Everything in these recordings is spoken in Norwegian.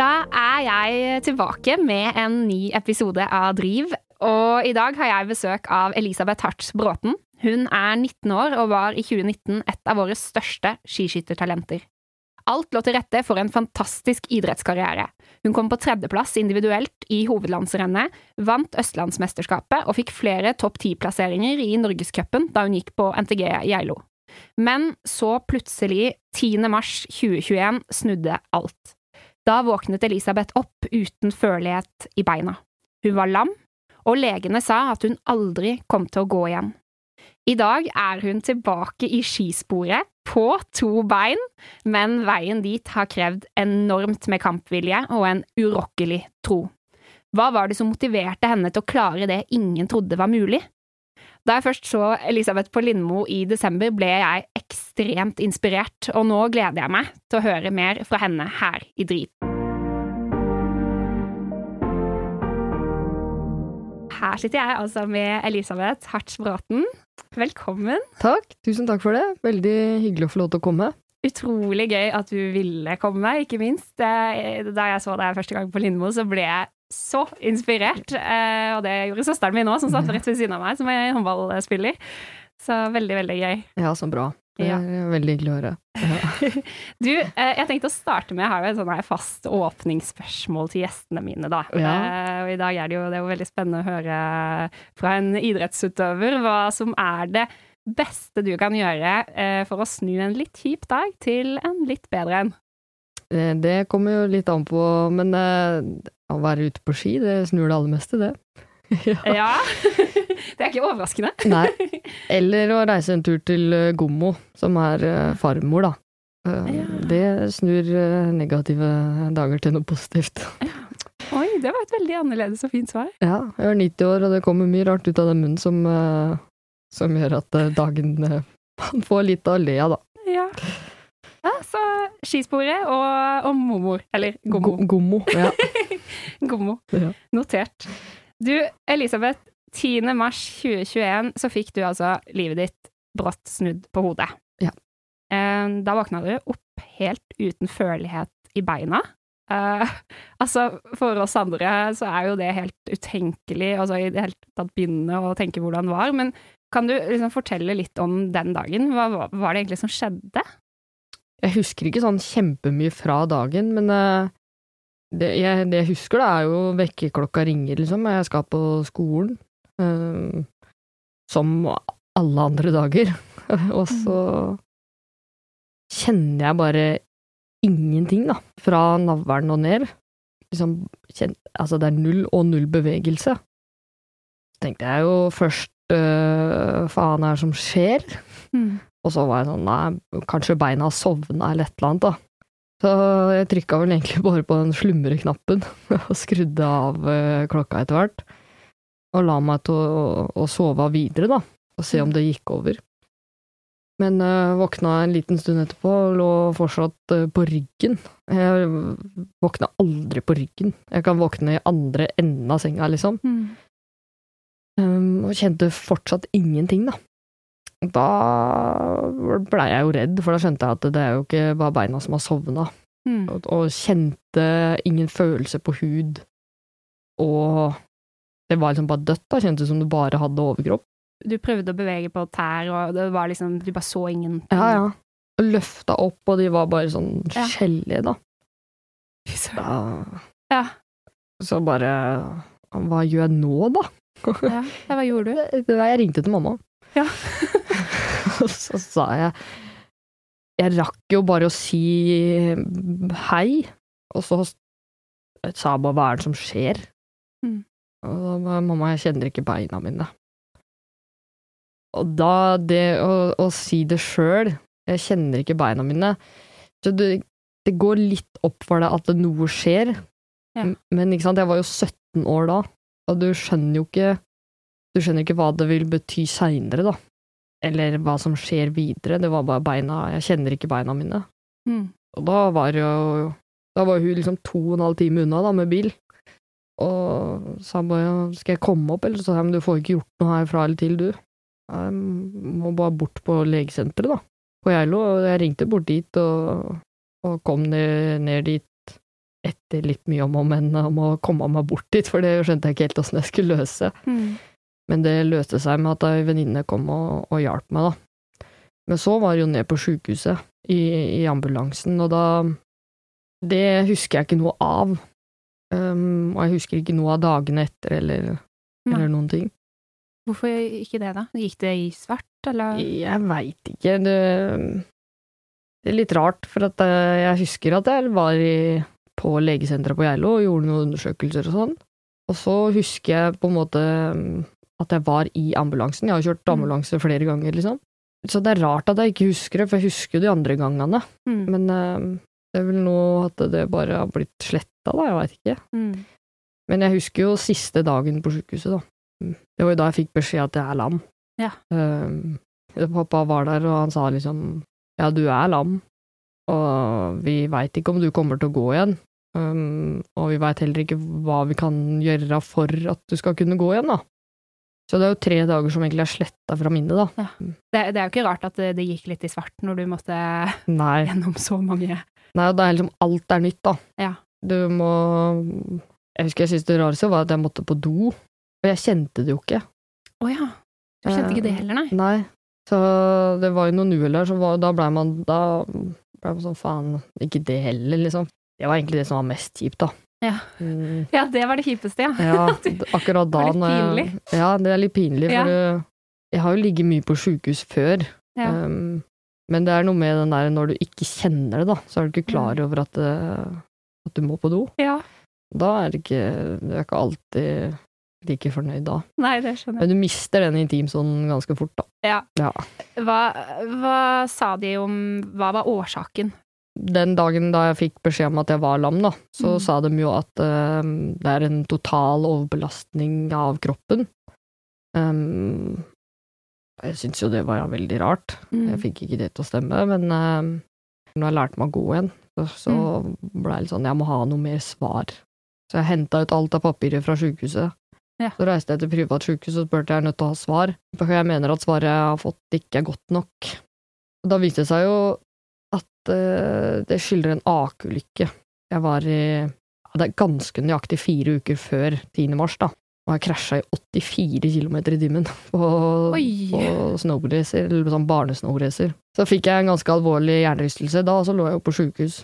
Da er jeg tilbake med en ny episode av Driv. Og i dag har jeg besøk av Elisabeth Hartz Bråten. Hun er 19 år og var i 2019 et av våre største skiskyttertalenter. Alt lå til rette for en fantastisk idrettskarriere. Hun kom på tredjeplass individuelt i hovedlandsrennet, vant Østlandsmesterskapet og fikk flere topp ti-plasseringer i Norgescupen da hun gikk på NTG Geilo. Men så plutselig, 10. mars 2021, snudde alt. Da våknet Elisabeth opp uten førlighet i beina. Hun var lam, og legene sa at hun aldri kom til å gå igjen. I dag er hun tilbake i skisporet, på to bein, men veien dit har krevd enormt med kampvilje og en urokkelig tro. Hva var det som motiverte henne til å klare det ingen trodde var mulig? Da jeg først så Elisabeth på Lindmo i desember, ble jeg ekstremt inspirert, og nå gleder jeg meg til å høre mer fra henne her i Driv. Her sitter jeg altså med Elisabeth Hartsbråten. Velkommen. Takk. Tusen takk for det. Veldig hyggelig å få lov til å komme. Utrolig gøy at du ville komme, ikke minst. Eh, Da jeg så deg første gang på Lindmo, så ble jeg så inspirert. Eh, Og det gjorde søsteren min òg, som satt rett ved siden av meg, som er håndballspiller. Så veldig, veldig gøy. Ja, så bra. Det Ja. er veldig hyggelig å høre. Ja. Du, eh, jeg tenkte å starte med her, et sånn her fast åpningsspørsmål til gjestene mine, da. Ja. Eh, Og i dag er det jo, det er jo veldig spennende å høre fra en idrettsutøver hva som er det beste du kan gjøre eh, for å snu en litt kjip dag til en litt bedre en. Eh, Det kommer jo litt an på, men eh, å være ute på ski, det snur det aller meste, det. Ja. det er ikke overraskende. Nei. Eller å reise en tur til eh, Gommo, som er eh, farmor, da. Eh, Ja. Det snur negative dager til noe positivt. Oi, det var et veldig annerledes og fint svar. Ja, jeg er 90 år, og det kommer mye rart ut av den munnen som, som gjør at dagen Man får litt å le av, da. Skisporet og, og mormor. Eller gommo. Gommo. Ja. Gommo. Ja. Notert. Du, Elisabeth. 10. mars 2021 så fikk du altså livet ditt brått snudd på hodet. Ja. Eh, Da våkna du opp helt uten følelighet i beina. Uh, altså, for oss andre så er jo det helt utenkelig, altså i det hele tatt begynne å tenke hvordan det var, men kan du liksom fortelle litt om den dagen? Hva var det egentlig som skjedde? Jeg husker ikke sånn kjempemye fra dagen, men eh, det, jeg, det jeg husker, da, er jo vekkerklokka ringer, liksom, og jeg skal på skolen. Uh, som alle andre dager. og så kjenner jeg bare ingenting, da, fra navlen og ned. Liksom, kjen, altså, det er null og null bevegelse. Så tenkte jeg jo først uh, faen er det som skjer? Og så var jeg sånn, nei, kanskje beina sovna eller et eller annet, da. Så jeg trykka vel egentlig bare på den slumreknappen og skrudde av eh, klokka etter hvert. Og la meg til å, å sove av videre, da, og se om det gikk over. Men uh, våkna en liten stund etterpå og lå fortsatt eh, på ryggen. Jeg våkna aldri på ryggen. Jeg kan våkne i andre enden av senga, liksom. Mm. Um, og kjente fortsatt ingenting, da. Da blei jeg jo redd, for da skjønte jeg at det er jo ikke bare beina som har sovna. Mm. Og, og kjente ingen følelse på hud. Og det var liksom bare dødt, da. Kjentes som du bare hadde overkropp. Du prøvde å bevege på tær, og det var liksom, du bare så ingen Ja, ja. Og løfta opp, og de var bare sånn Ja. skjellige, da. Ja. da. Ja. Så bare Hva gjør jeg nå, da? ja. Hva gjorde du? Jeg ringte til mamma. Ja. Og så sa jeg Jeg rakk jo bare å si hei, og så sa jeg bare hva er det som skjer? Mm. Og da var mamma, jeg kjenner ikke beina mine. Og da, det å, å si det sjøl, jeg kjenner ikke beina mine, så det, det går litt opp for deg at noe skjer, Ja. Men ikke sant, jeg var jo 17 år da, og du skjønner jo ikke du skjønner ikke hva det vil bety seinere, da. Eller hva som skjer videre. Det var bare beina Jeg kjenner ikke beina mine. Mm. Og da var jo Da var hun liksom to og en halv time unna, da, med bil. Og sa bare Skal jeg komme opp, eller? Så sa jeg men du får ikke gjort noe herfra eller til, du. Jeg må bare bort på legesenteret, da. På Geilo. Og jeg ringte bort dit, og, og kom ned, ned dit etter litt mye om og men om å komme meg bort dit, for det skjønte jeg ikke helt åssen jeg skulle løse. Mm. Men det løste seg med at ei venninne kom og, og hjalp meg, da. Men så var det jo ned på sjukehuset, i, i ambulansen, og da Det husker jeg ikke noe av. Um, og jeg husker ikke noe av dagene etter, eller, eller noen ting. Hvorfor ikke det, da? Gikk det i svart, eller? Jeg veit ikke. Det, det er litt rart, for eh, jeg husker at jeg var i, på legesenteret på Geilo og gjorde noen undersøkelser og sånn. Og så husker jeg på en måte at jeg var i ambulansen. Jeg har kjørt Mm. ambulanse flere ganger, liksom. Så det er rart at jeg ikke husker det, for jeg husker jo de andre gangene. Mm. Men uh, det er vel nå at det bare har blitt sletta, da, jeg veit ikke. Mm. Men jeg husker jo siste dagen på sjukehuset, da. Mm. Det var jo da jeg fikk beskjed at jeg er lam. Ja. Uh, pappa var der, og han sa liksom ja, du er lam, og vi veit ikke om du kommer til å gå igjen. Um, og vi veit heller ikke hva vi kan gjøre for at du skal kunne gå igjen, da. Så det er jo tre dager som egentlig er sletta fra minnet, da. Det, det er jo ikke rart at det, det gikk litt i svart når du måtte Nei. gjennom så mange Nei, og det er liksom alt er nytt, da. Ja. Du må Jeg husker jeg syntes det rareste var at jeg måtte på do, og jeg kjente det jo ikke. Å ja. Du kjente ikke det heller, nei? Nei. Så det var jo noen uhell der, så var, da blei man Da blei man sånn faen, ikke det heller, liksom. Det var egentlig det som var mest kjipt, da. Ja. Mm, Ja, det var det kjipeste, ja. ja, akkurat da Det var litt jeg- pinlig. Ja, det er litt pinlig, for ja. jeg har jo ligget mye på sjukehus før. Ja. Um, men det er noe med den der når du ikke kjenner det, da, så er du ikke klar over at, at du må på do. ja. Da er det ikke Du er ikke alltid like fornøyd da. Nei, det skjønner jeg. Men du mister den intimsonen ganske fort, da. Hva, hva sa de om Hva var årsaken? Den dagen da jeg fikk beskjed om at jeg var lam, da, så Mm. sa de jo at um, det er en total overbelastning av kroppen. Um, jeg syns jo det var veldig rart. Mm. Jeg fikk ikke det til å stemme, men um, når jeg lærte meg å gå igjen, så, så Mm. ble det litt sånn jeg må ha noe mer svar. Så jeg henta ut alt av papirer fra sjukehuset. Ja. Så reiste jeg til privat sjukehus og spurte jeg er nødt til å ha svar, for jeg mener at svaret jeg har fått ikke er godt nok. Da viste det seg jo at uh, det skylder en akulykke. Jeg var i ja, det er ganske nøyaktig fire uker før 10. mars, da. Og jeg krasja i 84 km i timen på, Oi. på snowboardracer, eller sånn barnesnowracer. Så fikk jeg en ganske alvorlig hjernerystelse da, og så lå jeg jo på sjukehus.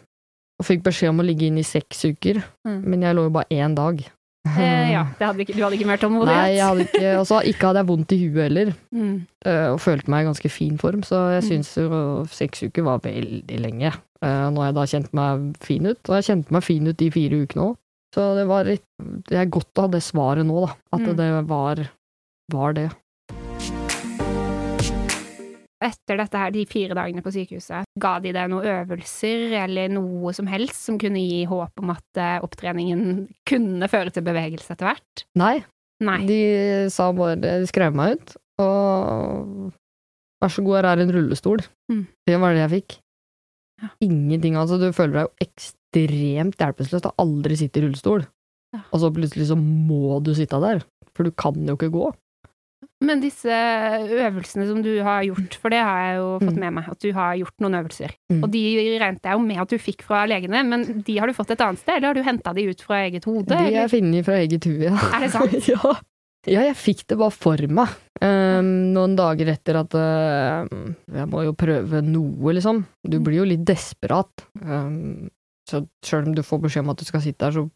Og fikk beskjed om å ligge inn i seks uker, Mm. men jeg lå jo bare én dag. Eh, ja, det hadde ikke, du hadde ikke mer tålmodighet? Nei, jeg hadde ikke, hadde jeg vondt i huet heller, Mm. eh, og følte meg i ganske fin form, så jeg Mm. syns jo seks uker var veldig lenge. Eh, Nå har jeg da kjent meg fin ut, og jeg kjente meg fin ut de fire ukene òg. Så det var litt Det er godt å ha det svaret nå, da. At Mm. det var, var det. Etter dette her, de fire dagene på sykehuset, ga de deg noen øvelser eller noe som helst som kunne gi håp om at eh, opptreningen kunne føre til bevegelse etter hvert? Nei, Nei. de sa bare De skrev meg ut, og vær så god, her er en rullestol. Mm. Det var det jeg fikk. Ja. Ingenting, altså. Du føler deg jo ekstremt hjelpeløs. Du har aldri sittet i rullestol, Ja. og så plutselig så må du sitte der, for du kan jo ikke gå. Men disse øvelsene som du har gjort, for det har jeg jo fått Mm. med meg, at du har gjort noen øvelser. Mm. Og de regnet jeg jo med at du fikk fra legene, men de har du fått et annet sted, eller har du henta de ut fra eget hode? De eller? er funnet fra eget hue, ja. Er det sant? ja. ja, jeg fikk det bare for meg. Um, noen dager etter at uh, Jeg må jo prøve noe, liksom. Du blir jo litt desperat. Um, så sjøl om du får beskjed om at du skal sitte der, så,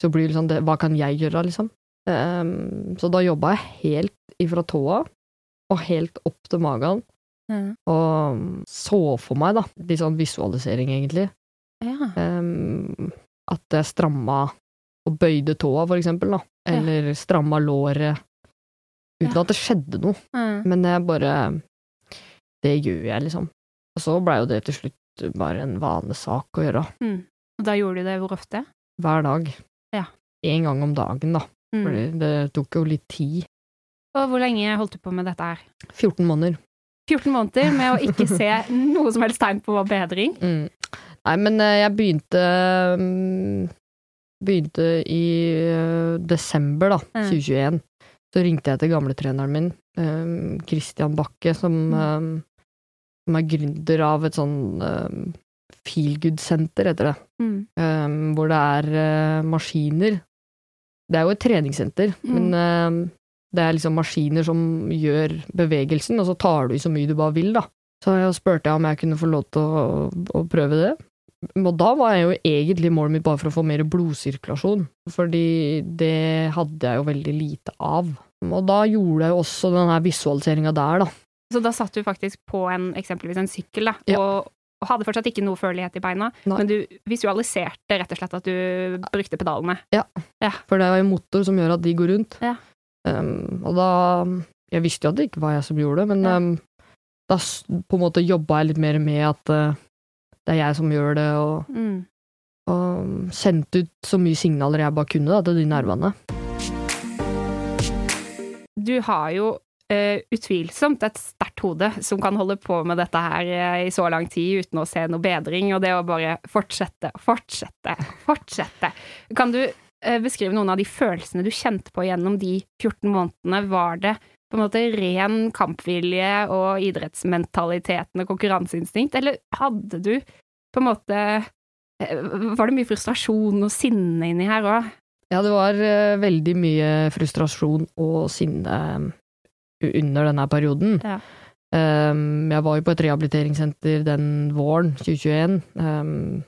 så blir det sånn Hva kan jeg gjøre, liksom? Um, så da jobba jeg helt ifra tåa og helt opp til magen, Ja. og så for meg, da, litt sånn visualisering, egentlig. Ja. um, at jeg stramma og bøyde tåa, for eksempel, da. Ja. Eller stramma låret. Uten Ja. at det skjedde noe. Mm. Men jeg bare Det gjør jeg, liksom. Og så blei jo det til slutt bare en vanesak å gjøre. Mm. Og da gjorde du det hvor ofte? Hver dag. Ja. En gang om dagen, da. Mm. Fordi det tok jo litt tid. Og hvor lenge holdt du på med dette her? 14 måneder. 14 måneder med å ikke se noe som helst tegn på bedring? Mm. Nei, men eh, jeg begynte mm, Begynte i eh, desember, da, Mm. 2021. Så ringte jeg til gamletreneren min, um, Christian Bakke, som, Mm. som er gründer av et sånn feelgood-senter, heter det. Mm. Um, hvor det er eh, maskiner. Det er jo et treningssenter, Mm. men um, det er liksom maskiner som gjør bevegelsen, og så tar du i så mye du bare vil, da. Så jeg spurte jeg om jeg kunne få lov til å, å prøve det. Og da var jeg jo egentlig målet mitt bare for å få mer blodsirkulasjon, fordi det hadde jeg jo veldig lite av. Og da gjorde jeg jo også den her visualiseringa der, da. Så da satt du faktisk på en, eksempelvis en sykkel, da, Ja. og, og hadde fortsatt ikke noe følelighet i beina, Nei. men du visualiserte rett og slett at du brukte pedalene. Ja, For det er jo motor som gjør at de går rundt. Ja. Um, og da Jeg visste jo at det ikke var jeg som gjorde det, men Ja. um, da på en måte jobba jeg litt mer med at uh, det er jeg som gjør det, og, Mm. og sendte ut så mye signaler jeg bare kunne da, til de nervene. Du har jo eh, utvilsomt et sterkt hode som kan holde på med dette her eh, i så lang tid uten å se noe bedring, og det å bare fortsette, fortsette, fortsette. Kan du uh, beskrive noen av de følelsene du kjente på gjennom de 14 månedene? Var det på en måte ren kampvilje og idrettsmentaliteten og konkurranseinstinkt, eller hadde du på en måte Var det mye frustrasjon og sinne inni her òg? Ja, det var uh, veldig mye frustrasjon og sinne under denne perioden. Ja. Um, jeg var jo på et rehabiliteringssenter den våren 2021. Um,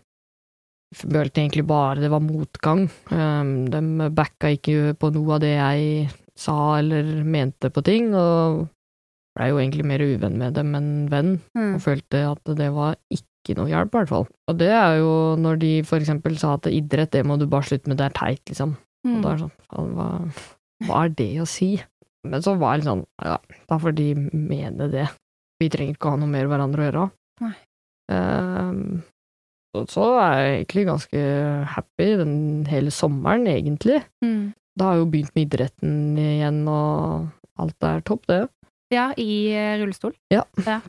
følte egentlig bare det var motgang. Um, de backa ikke på noe av det jeg sa eller mente på ting, og blei jo egentlig mer uvenn med dem enn venn, Mm. og følte at det var ikke noe hjelp, i hvert fall. Og det er jo når de for eksempel sa at idrett, det må du bare slutte med, det er teit, liksom. Og Mm. da er det sånn, hva, hva er det å si? Men så var jeg litt sånn, ja, da får de mene det. Vi trenger ikke å ha noe mer hverandre å gjøre. Nei. Um, så er jeg egentlig ganske happy den hele sommeren, egentlig. Mm. Da har jeg jo begynt med idretten igjen, og alt er topp, det. Ja, i eh, rullestol.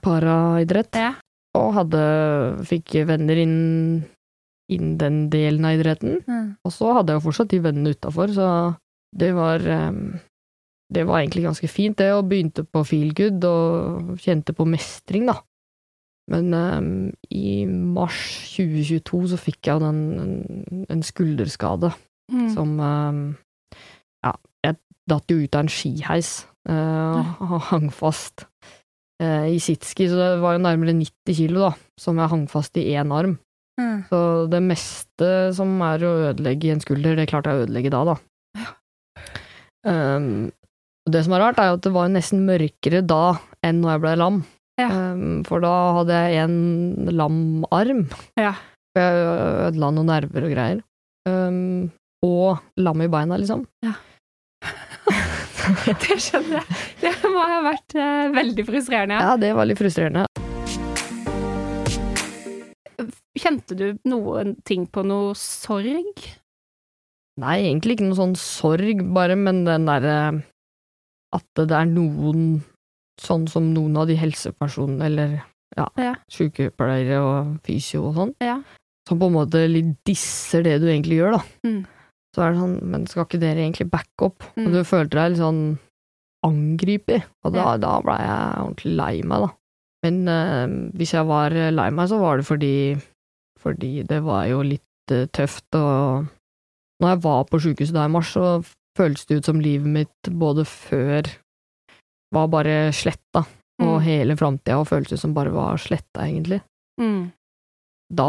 Paraidrett. Ja. Og hadde, fikk venner inn, inn den delen av idretten. Mm. Og så hadde jeg jo fortsatt de vennene utafor, så det var ehm, Det var egentlig ganske fint, det, og begynte på feelgood og kjente på mestring, da. Men um, i mars 2022 så fikk jeg den, en, en skulderskade Mm. som um, Ja, jeg datt jo ut av en skiheis uh, og hang fast uh, i sitski, så det var jo nærmere 90 kilo, da, som jeg hang fast i én arm. Mm. Så det meste som er å ødelegge i en skulder, det klarte jeg å ødelegge da, da. Um, det som er rart, er at det var nesten mørkere da enn når jeg ble lam. Ja. Um, for da hadde jeg en lam arm. Ja. Jeg ødela noen nerver og greier. Um, og lam i beina, liksom. Det skjønner jeg. Det må ha vært uh, veldig frustrerende. Ja. Ja, det var litt frustrerende. Kjente du noen ting på noe sorg? Nei, egentlig ikke noe sånn sorg, bare, men den derre At det er noen, sånn som noen av de helsepersonene, eller ja, Ja. sykepleiere og fysio og sånn, Ja. som på en måte litt disser det du egentlig gjør, da. Mm. Så er det sånn, men skal ikke dere egentlig backe opp? Mm. Og du følte deg litt sånn angriper, og da, da ble jeg ordentlig lei meg, da. Men øh, hvis jeg var lei meg, så var det fordi, fordi det var jo litt eh, tøft, og når jeg var på sykehuset da i mars, så føltes det ut som livet mitt både før var bare sletta, Mm. og hele framtida og føltes som bare var sletta, egentlig. Mm. Da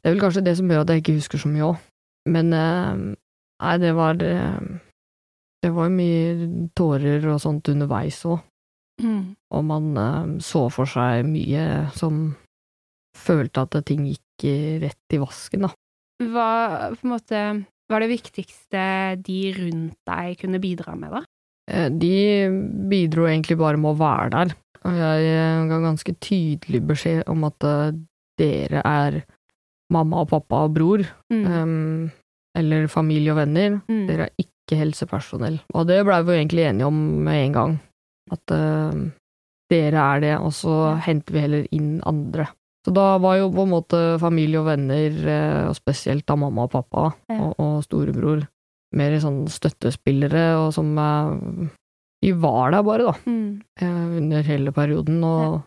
Det er vel kanskje det som gjør at jeg ikke husker så mye òg. Men eh, nei, det var eh, Det var jo mye tårer og sånt underveis òg, Mm. og man eh, så for seg mye som følte at ting gikk rett i vasken, da. Hva på en måte var det viktigste de rundt deg kunne bidra med, da? Eh, De bidro egentlig bare med å være der, og jeg eh, ga ganske tydelig beskjed om at eh, dere er mamma og pappa og bror, Mm. um, eller familie og venner. Mm. Dere er ikke helsepersonell. Og det blei vi egentlig enige om med en gang, at uh, dere er det, og så henter vi heller inn andre. Så da var jo på en måte familie og venner, eh, og spesielt da mamma og pappa Ja. og, og storebror, mer sånn støttespillere, og som vi De var der bare, da Mm. eh, under hele perioden, og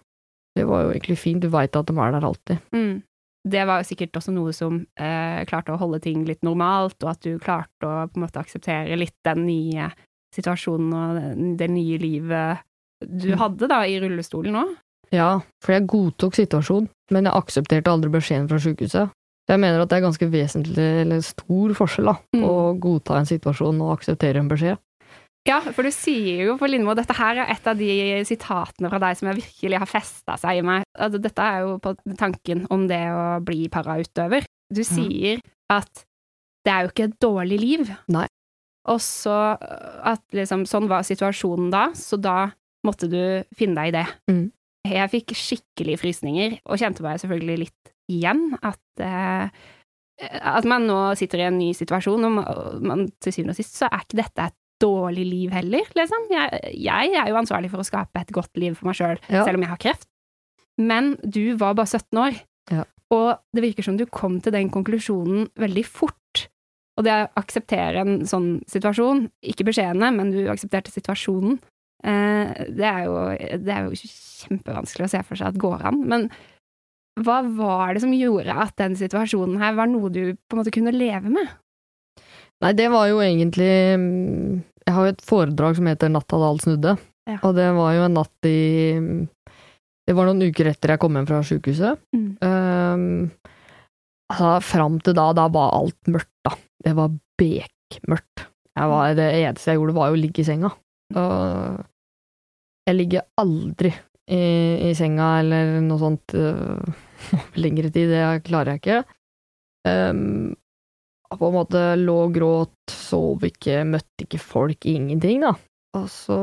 Det var jo egentlig fint, du veit at de er der alltid. Mm. Det var jo sikkert også noe som eh, klarte å holde ting litt normalt, og at du klarte å på en måte akseptere litt den nye situasjonen og det, nye livet du Mm. hadde da i rullestolen nå. Ja, for jeg godtok situasjonen, men jeg aksepterte aldri beskjeden fra sykehuset. Jeg mener at det er ganske vesentlig, eller stor forskjell, da, Mm. å godta en situasjon og akseptere en beskjed. Ja, for du sier jo for Lindmo, dette her er et av de sitatene fra deg som jeg virkelig har festa seg i meg. Altså, dette er jo på tanken om det å bli parautøver. Du sier at det er jo ikke et dårlig liv. Nei. Og så at liksom sånn var situasjonen da, så da måtte du finne deg i det. Mm. Jeg fikk skikkelig frysninger, og kjente meg selvfølgelig litt igjen. At, eh, at man nå sitter i en ny situasjon, og man, man, til syvende og sist så er ikke dette et dårlig liv heller, liksom. Jeg, jeg er jo ansvarlig for å skape et godt liv for meg sjøl, Ja. selv om jeg har kreft. Men du var bare 17 år, Ja. og det virker som du kom til den konklusjonen veldig fort. Og det å akseptere en sånn situasjon, ikke beskjedene, men du aksepterte situasjonen, det, er jo, det er jo kjempevanskelig å se for seg at går an. Men hva var det som gjorde at den situasjonen her var noe du på en måte kunne leve med? Nei, det var jo egentlig mm, Jeg har jo et foredrag som heter Natta da alt snudde, Ja. og det var jo en natt i mm, Det var noen uker etter jeg kom hjem fra sykehuset. Mm. Um, altså, fram til da, da var alt mørkt, da. Det var bekmørkt. Jeg var, det eneste jeg gjorde, var jo å ligge i senga. Og jeg ligger aldri i, i senga eller noe sånt uh, lengre tid, det klarer jeg ikke. Um, på en måte lå og gråt, sov ikke, møtte ikke folk, ingenting, da. Og så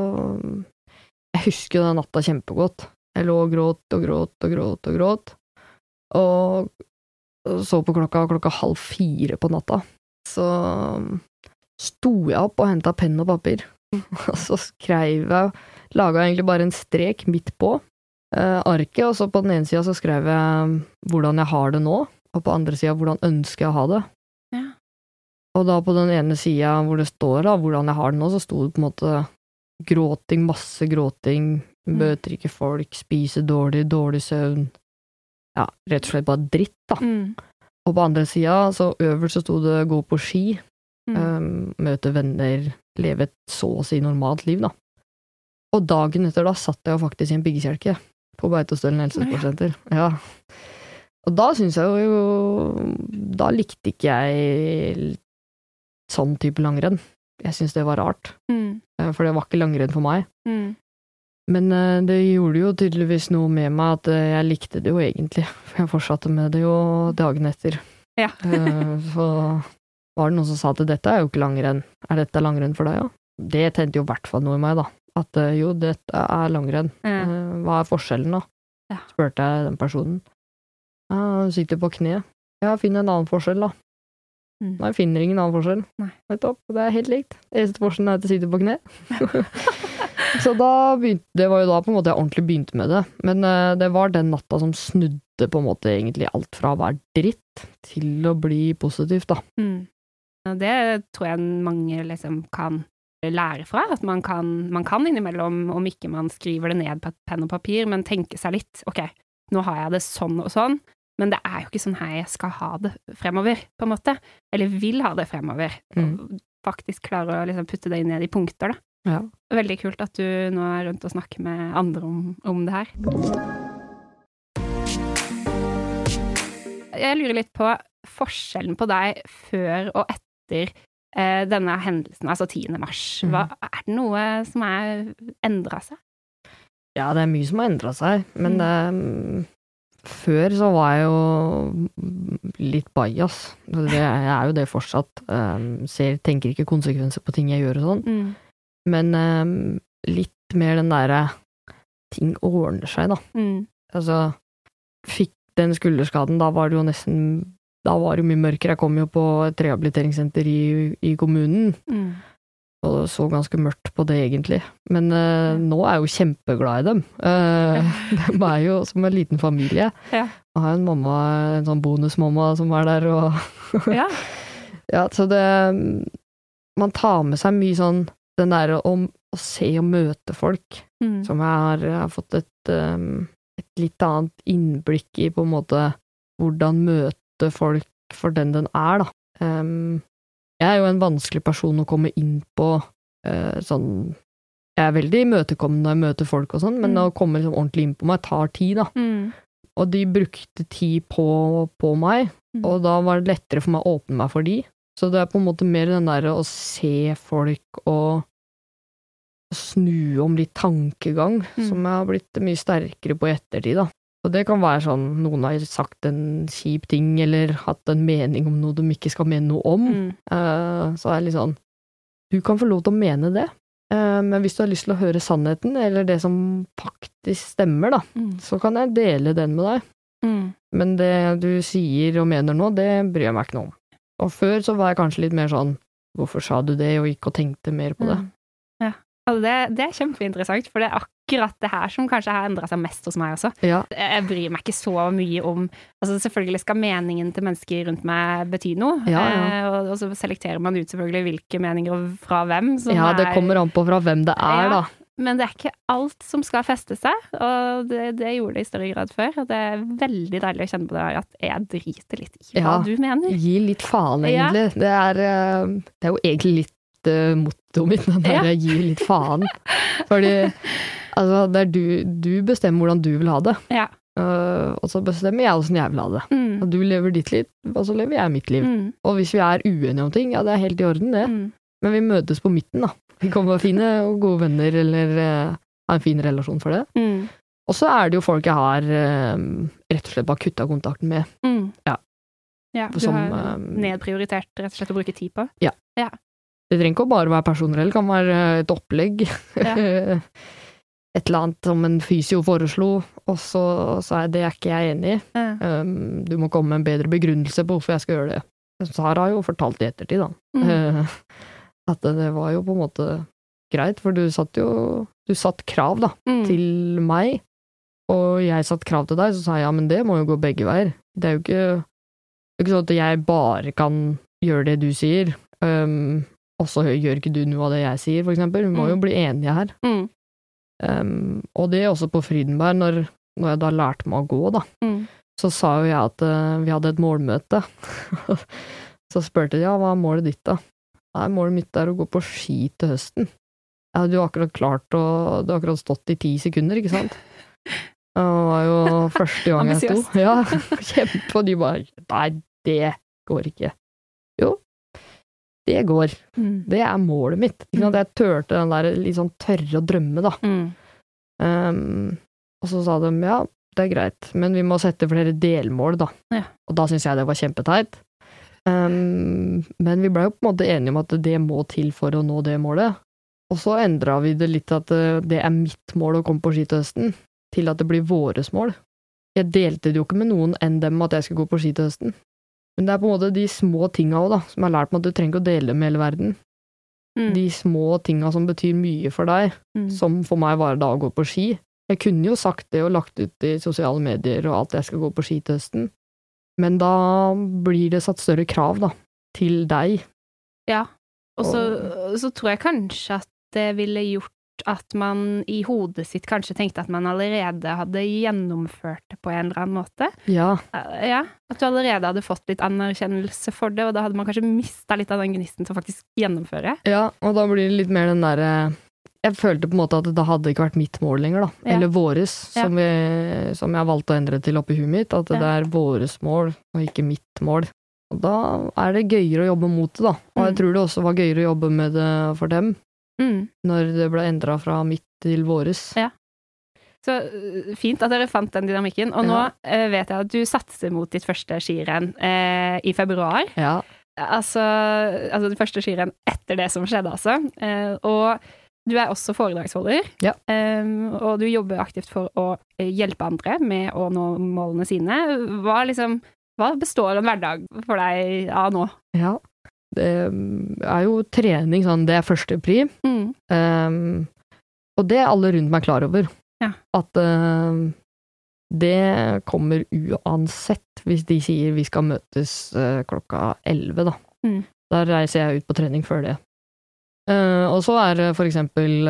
Jeg husker jo den natta kjempegodt. Jeg lå og gråt og gråt og gråt og gråt. Og så på klokka klokka halv fire på natta. Så sto jeg opp og henta penn og papir. Og så skrev jeg Laga egentlig bare en strek midt på eh, arket, og så på den ene sida så skrev jeg hvordan jeg har det nå, og på andre sida hvordan ønsker jeg å ha det. Ja. Og da på den ene sida hvor det står da hvordan jeg har det nå, så sto det på en måte gråting, masse gråting, Mm. møter ikke folk, spiser dårlig, dårlig søvn. Ja, rett og slett bare dritt, da. Mm. Og på andre sida, så øverst så sto det gå på ski, Mm. um, møte venner, leve et så å si normalt liv, da. Og dagen etter da satt jeg jo faktisk i en byggekjelke på Beitostølen helsesportsenter. Ja. Og da syns jeg jo Da likte ikke jeg sånn type langrenn. Jeg syns det var rart, Mm. eh, for det var ikke langrenn for meg. Mm. Men eh, det gjorde jo tydeligvis noe med meg at eh, jeg likte det jo egentlig, for jeg fortsatte med det jo dagen etter. Ja. Så var det noen som sa at dette er jo ikke langrenn, er dette langrenn for deg, ja? Det tente jo i hvert fall noe i meg, da. At eh, jo, dette er langrenn. Eh, Hva er forskjellen, da? Ja. spurte jeg den personen. Ja, hun sitter på kne. Ja, finn en annen forskjell, da. Mm. Nei, finner ingen annen forskjell. Nettopp. Det er helt likt. Eneste forskjellen er at jeg sitter på kne. Så da begynte Det var jo da på en måte jeg ordentlig begynte med det. Men uh, det var den natta som snudde på en måte egentlig alt fra å være dritt til å bli positivt, da. Mm. Det tror jeg mange liksom kan lære fra, at man kan, man kan innimellom, om ikke man skriver det ned på et penn og papir, men tenke seg litt, ok, nå har jeg det sånn og sånn, men det er jo ikke sånn her jeg skal ha det fremover, på en måte, eller vil ha det fremover, Mm. faktisk klare å liksom putte det ned i punkter, da. Ja. Veldig kult at du nå er rundt og snakker med andre om, om det her. Jeg lurer litt på forskjellen på deg før og etter eh, denne hendelsen, altså 10. mars. Hva, er det noe som er endra seg? Ja, det er mye som har endra seg, men eh, før så var jeg jo litt bajas. Det, jeg er jo det fortsatt. Eh, ser, tenker ikke konsekvenser på ting jeg gjør og sånn. Men eh, litt mer den derre ting ordner seg, da. Mm. Altså, fikk den skulderskaden, da var det jo nesten Da var det jo mye mørkere. Jeg kom jo på et rehabiliteringssenter i, i kommunen, Mm. og det så ganske mørkt på det, egentlig. Men eh, nå er jeg jo kjempeglad i dem. Uh, de er jo som en liten familie. Ja. Jeg har en mamma, en sånn bonusmamma som er der, og Ja. Ja, så det Man tar med seg mye sånn den derre om å se og møte folk, Mm. som jeg har, jeg har fått et, um, et litt annet innblikk i på en måte hvordan møte folk for den den er, da. Um, jeg er jo en vanskelig person å komme inn på uh, sånn Jeg er veldig imøtekommende når jeg møter folk og sånn, men Mm. å komme liksom ordentlig inn på meg tar tid, da. Mm. Og de brukte tid på, på meg, Mm. og da var det lettere for meg å åpne meg for de. Så det er på en måte mer den derre å se folk og snu om litt tankegang, Mm. som jeg har blitt mye sterkere på i ettertid, da. Og det kan være sånn noen har sagt en kjip ting, eller hatt en mening om noe de ikke skal mene noe om. Mm. Uh, så er det litt sånn Du kan få lov til å mene det, uh, men hvis du har lyst til å høre sannheten, eller det som faktisk stemmer, da, Mm. så kan jeg dele den med deg. Mm. Men det du sier og mener nå, det bryr jeg meg ikke noe om. Og før så var jeg kanskje litt mer sånn Hvorfor sa du det, og gikk og tenkte mer på det. Mm. Ja. Altså det, det er kjempeinteressant, for det er akkurat det her som kanskje har endra seg mest hos meg også. Ja, Jeg bryr meg ikke så mye om altså Selvfølgelig skal meningen til mennesker rundt meg bety noe, Ja, ja. eh, og, og så selekterer man ut selvfølgelig hvilke meninger og fra hvem. Som ja det er- kommer an på fra hvem det er, da. Men det er ikke alt som skal feste seg, og det, det gjorde det i større grad før. Og det er veldig deilig å kjenne på det at jeg driter litt i hva Ja. du mener. Gi litt faen, Ja. egentlig. Det, er, eh, det er jo egentlig litt uh, mottoet mitt, den Ja. gi litt faen. Fordi altså, det er du, du bestemmer hvordan du vil ha det, Ja. Uh, og så bestemmer jeg åssen jeg vil ha det. Mm. Og du lever ditt liv, og så lever jeg mitt liv. Mm. Og hvis vi er uenige om ting, ja, det er helt i orden, det. Mm. Men vi møtes på midten, da. Vi kan være fine og gode venner, eller uh, ha en fin relasjon for det. Mm. Og så er det jo folk jeg har uh, rett og slett bare kutta kontakten med. Mm. Ja. ja du Som, har eh, nedprioritert rett og slett å bruke tid på. Det trenger ikke å bare være personer, det kan være et opplegg. Ja. et eller annet som en fysio foreslo, og så sa jeg det er ikke jeg enig i. Ja. Um, du må komme med en bedre begrunnelse på hvorfor jeg skal gjøre det. Sara har jo fortalt i ettertid, da. Mm. Eh, At det, det var jo på en måte greit, for du satt jo Du satt krav, da, Mm. til meg, og jeg satt krav til deg, så sa jeg ja, men det må jo gå begge veier. Det er jo ikke, det er ikke sånn at jeg bare kan gjøre det du sier, um, og så gjør ikke du noe av det jeg sier, for eksempel. Vi må jo Mm. bli enige her. Mm. Um, og det også på Frydenberg, når, når jeg da lærte meg å gå, da, Mm. så sa jo jeg at uh, vi hadde et målmøte. så spurte de ja, hva er målet ditt, da? Nei, målet mitt er å gå på ski til høsten. Jeg hadde jo akkurat klart å Du har akkurat stått i ti sekunder, ikke sant? Det var jo første gang jeg sto. Ja, kjempe, og de bare Nei, det går ikke. Det går. Mm. Det er målet mitt. Ikke sant? Jeg turte den der litt sånn tørre å drømme, da. Mm. Um, og så sa de ja, det er greit, men vi må sette flere delmål, da. Ja. Og da syns jeg det var kjempeteit. Um, men vi blei jo på en måte enige om at det må til for å nå det målet. Og så endra vi det litt at eh, det er mitt mål å komme på ski til høsten, til at det blir våres mål. Jeg delte det jo ikke med noen enn dem at jeg skulle gå på ski til høsten. Men det er på en måte de små tinga òg, da, som jeg har lært meg at du trenger ikke å dele med hele verden. Mm. De små tinga som betyr mye for deg, Mm. som for meg var da å gå på ski. Jeg kunne jo sagt det og lagt ut i sosiale medier og alt jeg skal gå på ski til høsten, men da blir det satt større krav, da, til deg. Ja. Og så, så tror jeg kanskje at det ville gjort at man i hodet sitt kanskje tenkte at man allerede hadde gjennomført det på en eller annen måte. Ja, Eh, Ja, At du allerede hadde fått litt anerkjennelse for det, og da hadde man kanskje mista litt av den gnisten til å faktisk gjennomføre. ja, og da blir det litt mer den derre Jeg følte på en måte at det hadde ikke vært mitt mål lenger, da. Ja. Eller våres, Ja. som, vi, som jeg valgte å endre til oppi huet mitt. At Ja. det er våres mål, og ikke mitt mål. Og da er det gøyere å jobbe mot det, da. Og jeg Mm. tror det også var gøyere å jobbe med det for dem, Mm. når det ble endra fra mitt til våres. Ja. Så øh, fint at dere fant den dynamikken. Og nå Ja. øh, vet jeg at du satser mot ditt første skirenn eh, i februar. Ja. Altså, altså det første skirenn etter det som skjedde, altså. Eh, og du er også foredragsholder. Ja. Eh, og du jobber aktivt for å hjelpe andre med å nå målene sine. Hva, liksom, hva består en hverdag for deg av nå? Ja. Det mm, er jo trening, sånn, det er første pri. Mm. Um, og det er alle rundt meg klar over. Ja. At uh, det kommer uansett hvis de sier vi skal møtes uh, klokka elleve, da. Mm. Da reiser jeg ut på trening før det. Uh, og så er det for eksempel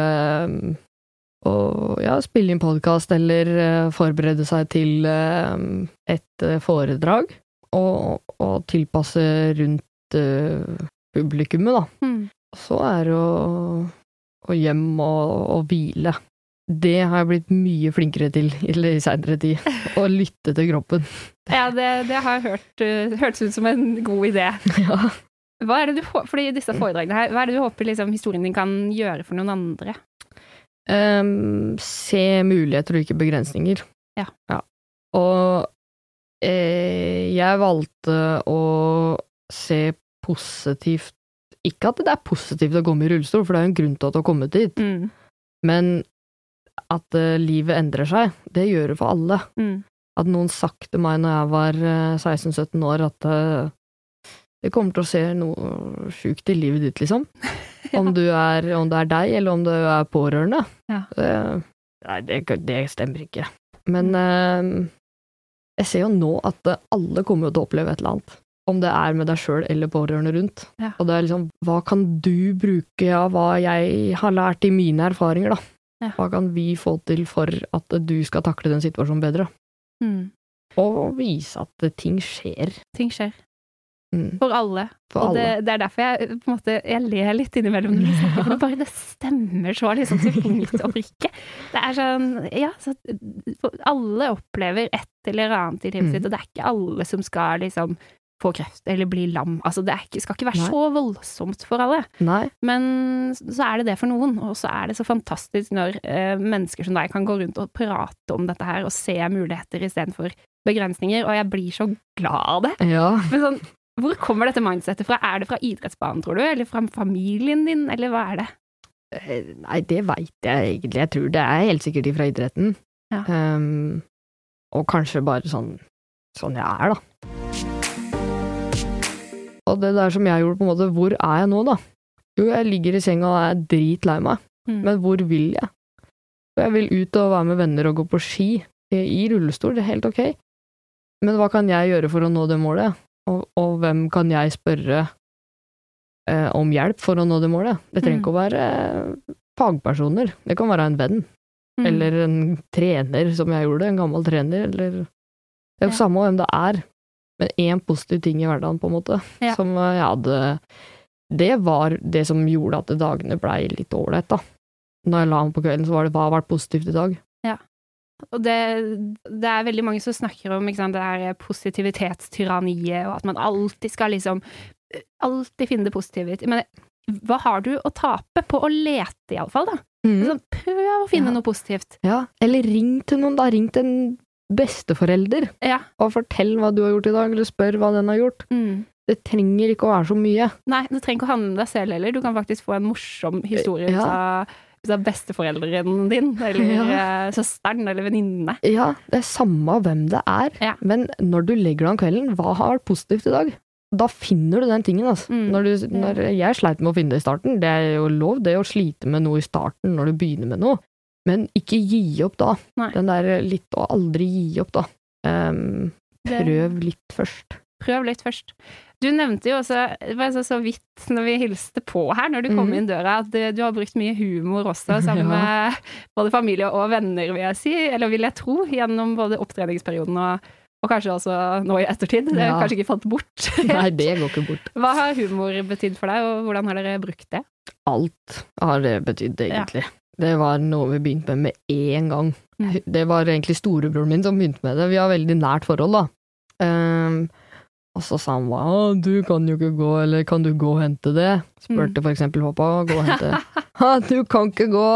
å ja, spille inn podkast eller eh, forberede seg til eh, et eh, foredrag, og, og tilpasse rundt eh, publikummet, da. Mm. Så er det å, å hjem og, og hvile. Det har jeg blitt mye flinkere til i seinere tid. Å lytte til kroppen. Ja, det, det har hørt uh, hørtes ut som en god idé. Ja. Hva er det du, fordi disse foredragene her, hva er det du håper liksom, historien din kan gjøre for noen andre? Um, se muligheter og ikke begrensninger. Ja. Og eh, jeg valgte å se positivt Ikke at det er positivt å komme i rullestol, for det er jo en grunn til at du har kommet dit, Mm. men at uh, livet endrer seg, det gjør det for alle. Mm. At noen sagt til meg når jeg var uh, 16-17 år at uh, det kommer til å se noe sjukt i livet ditt, liksom. Om, du er, om det er deg, eller om du er pårørende. Ja. Det, nei, det, det stemmer ikke. Men eh, jeg ser jo nå at eh, alle kommer til å oppleve et eller annet. Om det er med deg sjøl eller pårørende rundt. Ja. Og det er liksom, hva kan du bruke av hva jeg har lært i mine erfaringer, da? Ja. Hva kan vi få til for at du skal takle den situasjonen bedre? Mm. Og vise at ting skjer. Ting skjer. Mm, For alle. for og det, alle. det er derfor jeg på en måte, jeg ler litt innimellom når du snakker, for det bare det stemmer så liksom til punkt og prikke. Det er sånn, ja, så alle opplever et eller annet i livet Mm. sitt, og det er ikke alle som skal liksom få kreft eller bli lam. Altså, det ikke, skal ikke være Nei. så voldsomt for alle. Nei. Men så er det det for noen, og så er det så fantastisk når eh, mennesker som deg kan gå rundt og prate om dette her og se muligheter istedenfor begrensninger, og jeg blir så glad av det. Ja. Men sånn, hvor kommer dette mindsettet fra? Er det fra idrettsbanen, tror du, eller fra familien din, eller hva er det? Eh, Nei, det veit jeg egentlig. Jeg tror det er helt sikkert fra idretten. Ja. Um, og kanskje bare sånn sånn jeg er, da. Og det der som jeg gjorde, på en måte, hvor er jeg nå, da? Jo, jeg ligger i senga og er dritlei meg, Mm. men hvor vil jeg? Og jeg vil ut og være med venner og gå på ski i rullestol, det er helt ok. Men hva kan jeg gjøre for å nå det målet? Og, og hvem kan jeg spørre eh, om hjelp for å nå det målet? Det trenger Mm. ikke å være eh, fagpersoner, det kan være en venn, Mm. eller en trener, som jeg gjorde, en gammel trener, eller Det er jo Ja. samme hvem det er, men én positiv ting i hverdagen, på en måte, Ja. som eh, jeg hadde Det var det som gjorde at dagene blei litt ålreit, da. Når jeg la meg på kvelden, så var det hva har vært positivt i dag? Og det, det er veldig mange som snakker om sant, det her positivitetstyranniet, og at man alltid skal liksom Alltid finne det positive. Men hva har du å tape på å lete, iallfall, da? Sånn, prøv å finne Ja. noe positivt. Ja, eller ring til noen, da. Ring til en besteforelder, Ja. og fortell hva du har gjort i dag, eller spør hva den har gjort. Mm. Det trenger ikke å være så mye. Nei, det trenger ikke å handle om deg selv heller. Du kan faktisk få en morsom historie Ja. det er besteforelderen din, eller Ja. eh, søsteren, eller venninne. Ja, det er samme hvem det er, Ja. men når du legger deg om kvelden, hva har vært positivt i dag? Da finner du den tingen, altså. Mm. Når du, når jeg sleit med å finne det i starten, det er jo lov det å slite med noe i starten når du begynner med noe, men ikke gi opp da. Nei. Den der litt å aldri gi opp, da. Det- prøv litt først. Prøv litt først. Du nevnte jo også, det var så, så vidt når vi hilste på her, når du kom mm. inn døra, at du, du har brukt mye humor også, sammen med både familie og venner, vil jeg si, eller vil jeg tro, gjennom både opptreningsperioden og, og kanskje også nå i ettertid. Det er Ja. kanskje ikke falt bort. Nei, det går ikke bort. Hva har humor betydd for deg, og hvordan har dere brukt det? Alt har det betydd, egentlig. Det var noe vi begynte med med én gang. Mm. Det var egentlig storebroren min som begynte med det. Vi har veldig nært forhold, da. Um, og så sa han hva, du kan jo ikke gå, eller kan du gå og hente det? Spurte for eksempel pappa, gå og hente. Ha, du kan ikke gå!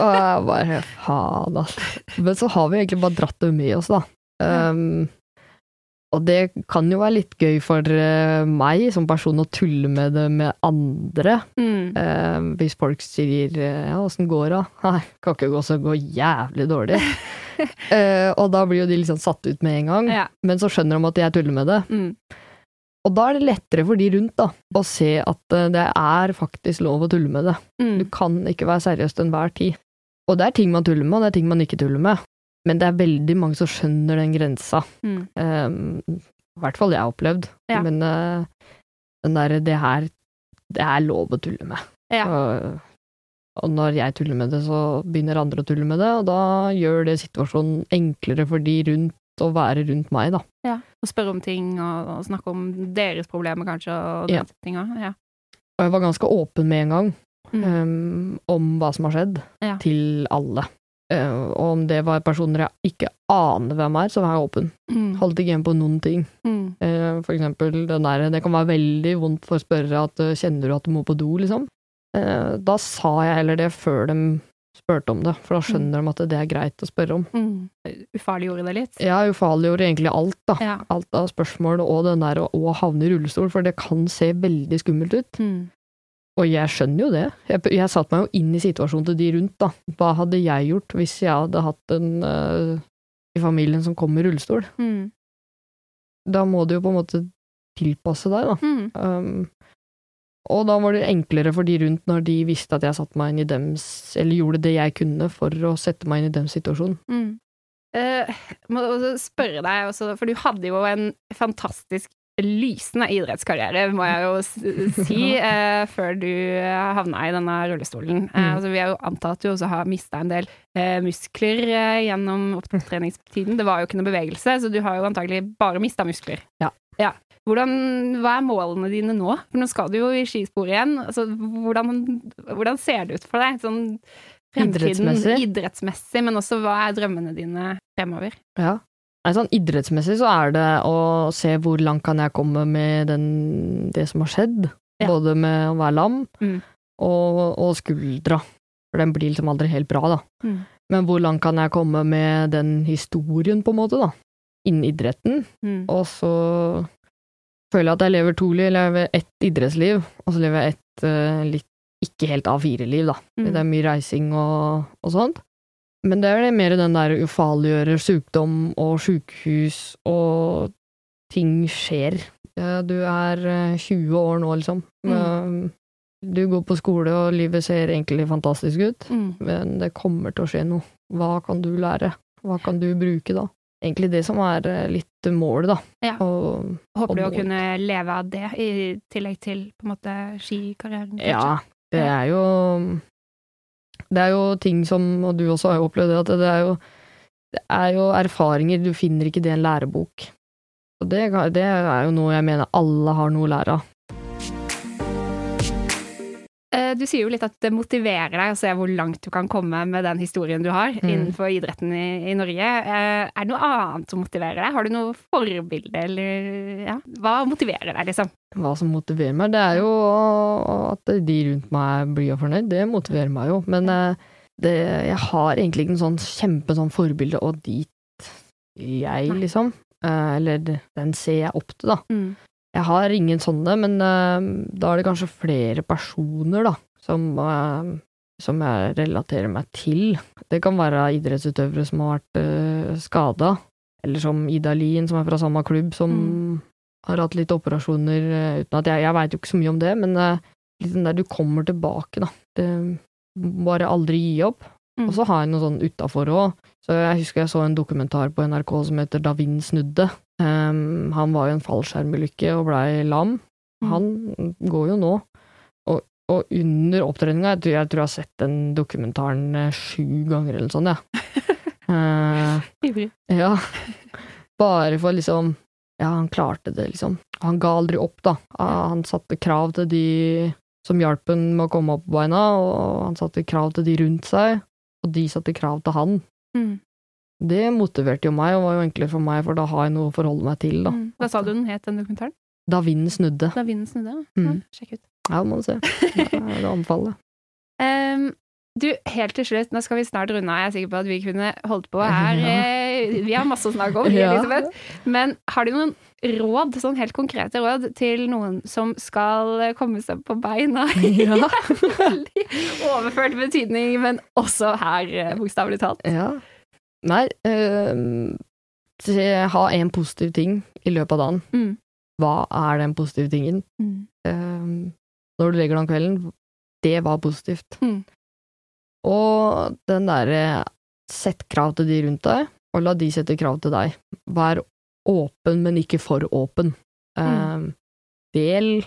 Og jeg bare, faen altså. Men så har vi egentlig bare dratt det med oss, da. Ehm, og det kan jo være litt gøy for eh, meg som person å tulle med det med andre. Mm. Eh, hvis folk sier eh, 'ja, åssen går det?' Nei, kan ikke gå så gå jævlig dårlig. Eh, og da blir jo de liksom satt ut med en gang, Ja. men så skjønner de at jeg tuller med det. Mm. Og da er det lettere for de rundt da, å se at eh, det er faktisk lov å tulle med det. Du Mm. kan ikke være seriøs til enhver tid. Og det er ting man tuller med, og det er ting man ikke tuller med. Men det er veldig mange som skjønner den grensa. Mm. Um, I hvert fall jeg har opplevd. Ja. Men uh, den derre det her Det er lov å tulle med. Ja. Og Og når jeg tuller med det, så begynner andre å tulle med det, og da gjør det situasjonen enklere for de rundt å være rundt meg, da. Ja. Og spørre om ting, og, og snakke om deres problemer, kanskje, og den Ja. tinga. Ja. Og jeg var ganske åpen med en gang Mm. um, om hva som har skjedd, Ja. til alle. Uh, og om det var personer jeg ikke aner hvem er, så var jeg åpen. Mm. Holdt ikke igjen på noen ting. Mm. Uh, for eksempel den der, det kan være veldig vondt for spørrere at uh, kjenner du at du må på do, liksom. Da sa jeg heller det før de spurte om det, for da skjønner de at det er greit å spørre om. Mm. Ufarliggjorde det litt? Ja, ufarliggjorde egentlig alt, da. Ja. Alt av spørsmål og den der å havne i rullestol, for det kan se veldig skummelt ut. Mm. Og jeg skjønner jo det. Jeg, jeg satte meg jo inn i situasjonen til de rundt, da. Hva hadde jeg gjort hvis jeg hadde hatt en uh, i familien som kom i rullestol? Mm. Da må du jo på en måte tilpasse deg, da. Mm. Um, og da var det enklere for de rundt når de visste at jeg satte meg inn i dems Eller gjorde det jeg kunne for å sette meg inn i dems situasjon. Mm. Uh, må spørre deg også, for du hadde jo en fantastisk lysende idrettskarriere, må jeg jo si, eh, før du havna i denne rullestolen. Eh, Mm. altså, vi har jo antatt at du også har mista en del eh, muskler eh, gjennom opptreningstiden. Det var jo ikke noe bevegelse, så du har jo antagelig bare mista muskler. Ja. Hvordan, hva er målene dine nå? For nå skal du jo i skispor igjen. Altså, hvordan, hvordan ser det ut for deg? Sånn fremtiden Idrettsmessig? idrettsmessig, men også hva er drømmene dine fremover? Ja. Nei, sånn idrettsmessig så er det å se hvor langt kan jeg komme med den, det som har skjedd. Ja. Både med å være lam Mm. og, og skuldra. For den blir liksom aldri helt bra, da. Mm. Men hvor langt kan jeg komme med den historien, på en måte, da? Innen idretten. Mm. Og så føler jeg at jeg lever to liv. Jeg lever ett idrettsliv, og så lever jeg ett uh, litt ikke helt A4-liv, da. Mm. Det er mye reising og, og sånt. Men det er det mer den der ufarliggjøre sykdom og sykehus og ting skjer. Du er eh, 20 år nå, liksom. Mm. Eh, Du går på skole, og livet ser egentlig fantastisk ut, Mm. men det kommer til å skje noe. Hva kan du lære? Hva kan du bruke da? Egentlig det som er eh, litt målet, da. Ja. Og, Håper du å kunne leve av det, i tillegg til på en måte skikarrieren? ja, det er jo Det er jo ting som, og du også har jo opplevd det, at det er jo det er jo erfaringer, du finner ikke det i en lærebok. Og det, det er jo noe jeg mener alle har noe å lære av. Eh, Du sier jo litt at det motiverer deg å se hvor langt du kan komme med den historien du har Mm. innenfor idretten i, i Norge. Eh, Er det noe annet som motiverer deg? Har du noe forbilde, eller ja? Hva motiverer deg, liksom? Hva som motiverer meg, det er jo at de rundt meg blir fornøyd. Det motiverer meg jo. Men eh, det, jeg har egentlig ikke en sånn kjempe sånn forbilde, og dit jeg, Nei. liksom. Eller den ser jeg opp til, da. Mm. Jeg har ingen sånne, men eh, da er det kanskje flere personer, da, som, eh, som jeg relaterer meg til. Det kan være idrettsutøvere som har vært uh, skada, eller som Ida Lien, som er fra samme klubb, som Mm. har hatt litt operasjoner eh, uten at Jeg, jeg veit jo ikke så mye om det, men litt den der du kommer tilbake, da. Det, bare aldri gi opp. Mm. Og så har jeg noe sånn utafor òg. Så jeg husker jeg så en dokumentar på NRK som heter Da vind snudde. Ehm, han var jo en fallskjermulykke og blei lam. Mm. Han går jo nå. Og, og under opptreninga, jeg, jeg tror jeg har sett den dokumentaren eh, sju ganger eller sånn, jeg. Ja. Ivrig. ja. Bare for liksom Ja, han klarte det, liksom. Han ga aldri opp, da. Ah, Han satte krav til de som hjalp ham med å komme opp på beina, og han satte krav til de rundt seg, og de satte krav til han. Mm. Det motiverte jo meg, og var jo enklere for meg, for da har jeg noe å forholde meg til, da. Mm. Hva sa du den het, den dokumentaren? Da vinden snudde. Da vinden snudde? Mm. Ja, sjekk ut. Ja, det må du se. Det anbefaler jeg. Ehm, du, helt til slutt, nå skal vi snart runde av. Jeg er sikker på at vi kunne holdt på her. Ja. eh, Vi har masse å snakke om, Ja. Men har du noen råd, sånn helt konkrete råd, til noen som skal komme seg på beina? Ja. Overført betydning, men også her, eh, bokstavelig talt. Ja. Nei, øh, ha en positiv ting i løpet av dagen. Mm. Hva er den positive tingen? Mm. Uh, når du legger deg om kvelden, det var positivt. Mm. Og den derre sett krav til de rundt deg, og la de sette krav til deg. Vær åpen, men ikke for åpen. Uh, del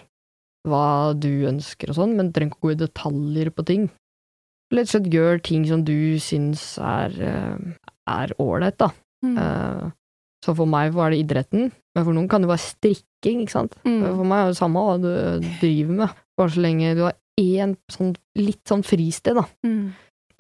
hva du ønsker og sånn, men trenger ikke gå i detaljer på ting. rett og slett gjør ting som du syns er er ålreit, da. Mm. Eh, så for meg var det idretten, men for noen kan det være strikking, ikke sant. Mm. For meg er det samme hva du driver med, bare så lenge du har én sånn, litt sånn fristed, da. Mm.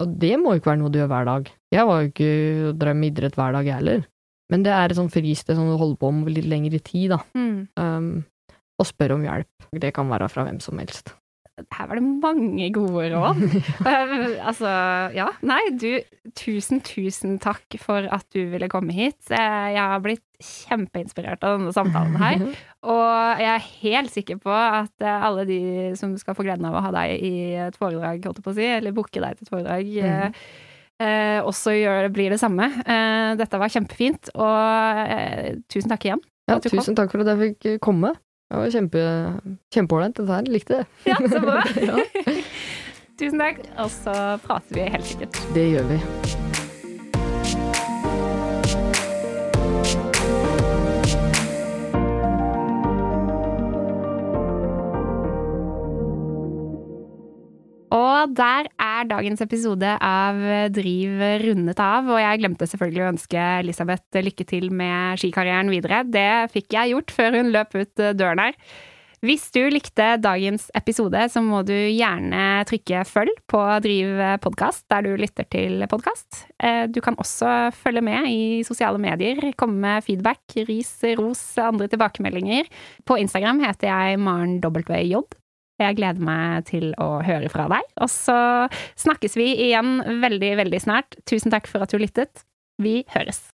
Og det må jo ikke være noe du gjør hver dag. Jeg var jo ikke drev med idrett hver dag, jeg heller. Men det er et sånt fristed som du holder på med litt lengre tid, da. Mm. Um, og spør om hjelp. Det kan være fra hvem som helst. Her var det mange gode råd. Eh, altså, ja. Nei, du, tusen, tusen takk for at du ville komme hit. Eh, Jeg har blitt kjempeinspirert av denne samtalen her. Og jeg er helt sikker på at eh, alle de som skal få gleden av å ha deg i et foredrag, holdt jeg på å si, eller booke deg til et foredrag, mm. eh, også gjør, blir det samme. Eh, dette var kjempefint, og eh, tusen takk igjen. Ja, tusen takk for at jeg fikk komme. Det var kjempe, kjempeålreit, dette her. Likte det. Ja, så bra. Ja. tusen takk, og så prater vi helt sikkert. Det gjør vi. Der er dagens episode av Driv rundet av, og jeg glemte selvfølgelig å ønske Elisabeth lykke til med skikarrieren videre. Det fikk jeg gjort før hun løp ut døren her. Hvis du likte dagens episode, så må du gjerne trykke følg på Driv podkast der du lytter til podkast. Du kan også følge med i sosiale medier, komme med feedback, ris, ros, andre tilbakemeldinger. På Instagram heter jeg Maren WJ. Jeg gleder meg til å høre fra deg. Og så snakkes vi igjen veldig, veldig snart. Tusen takk for at du lyttet. Vi høres.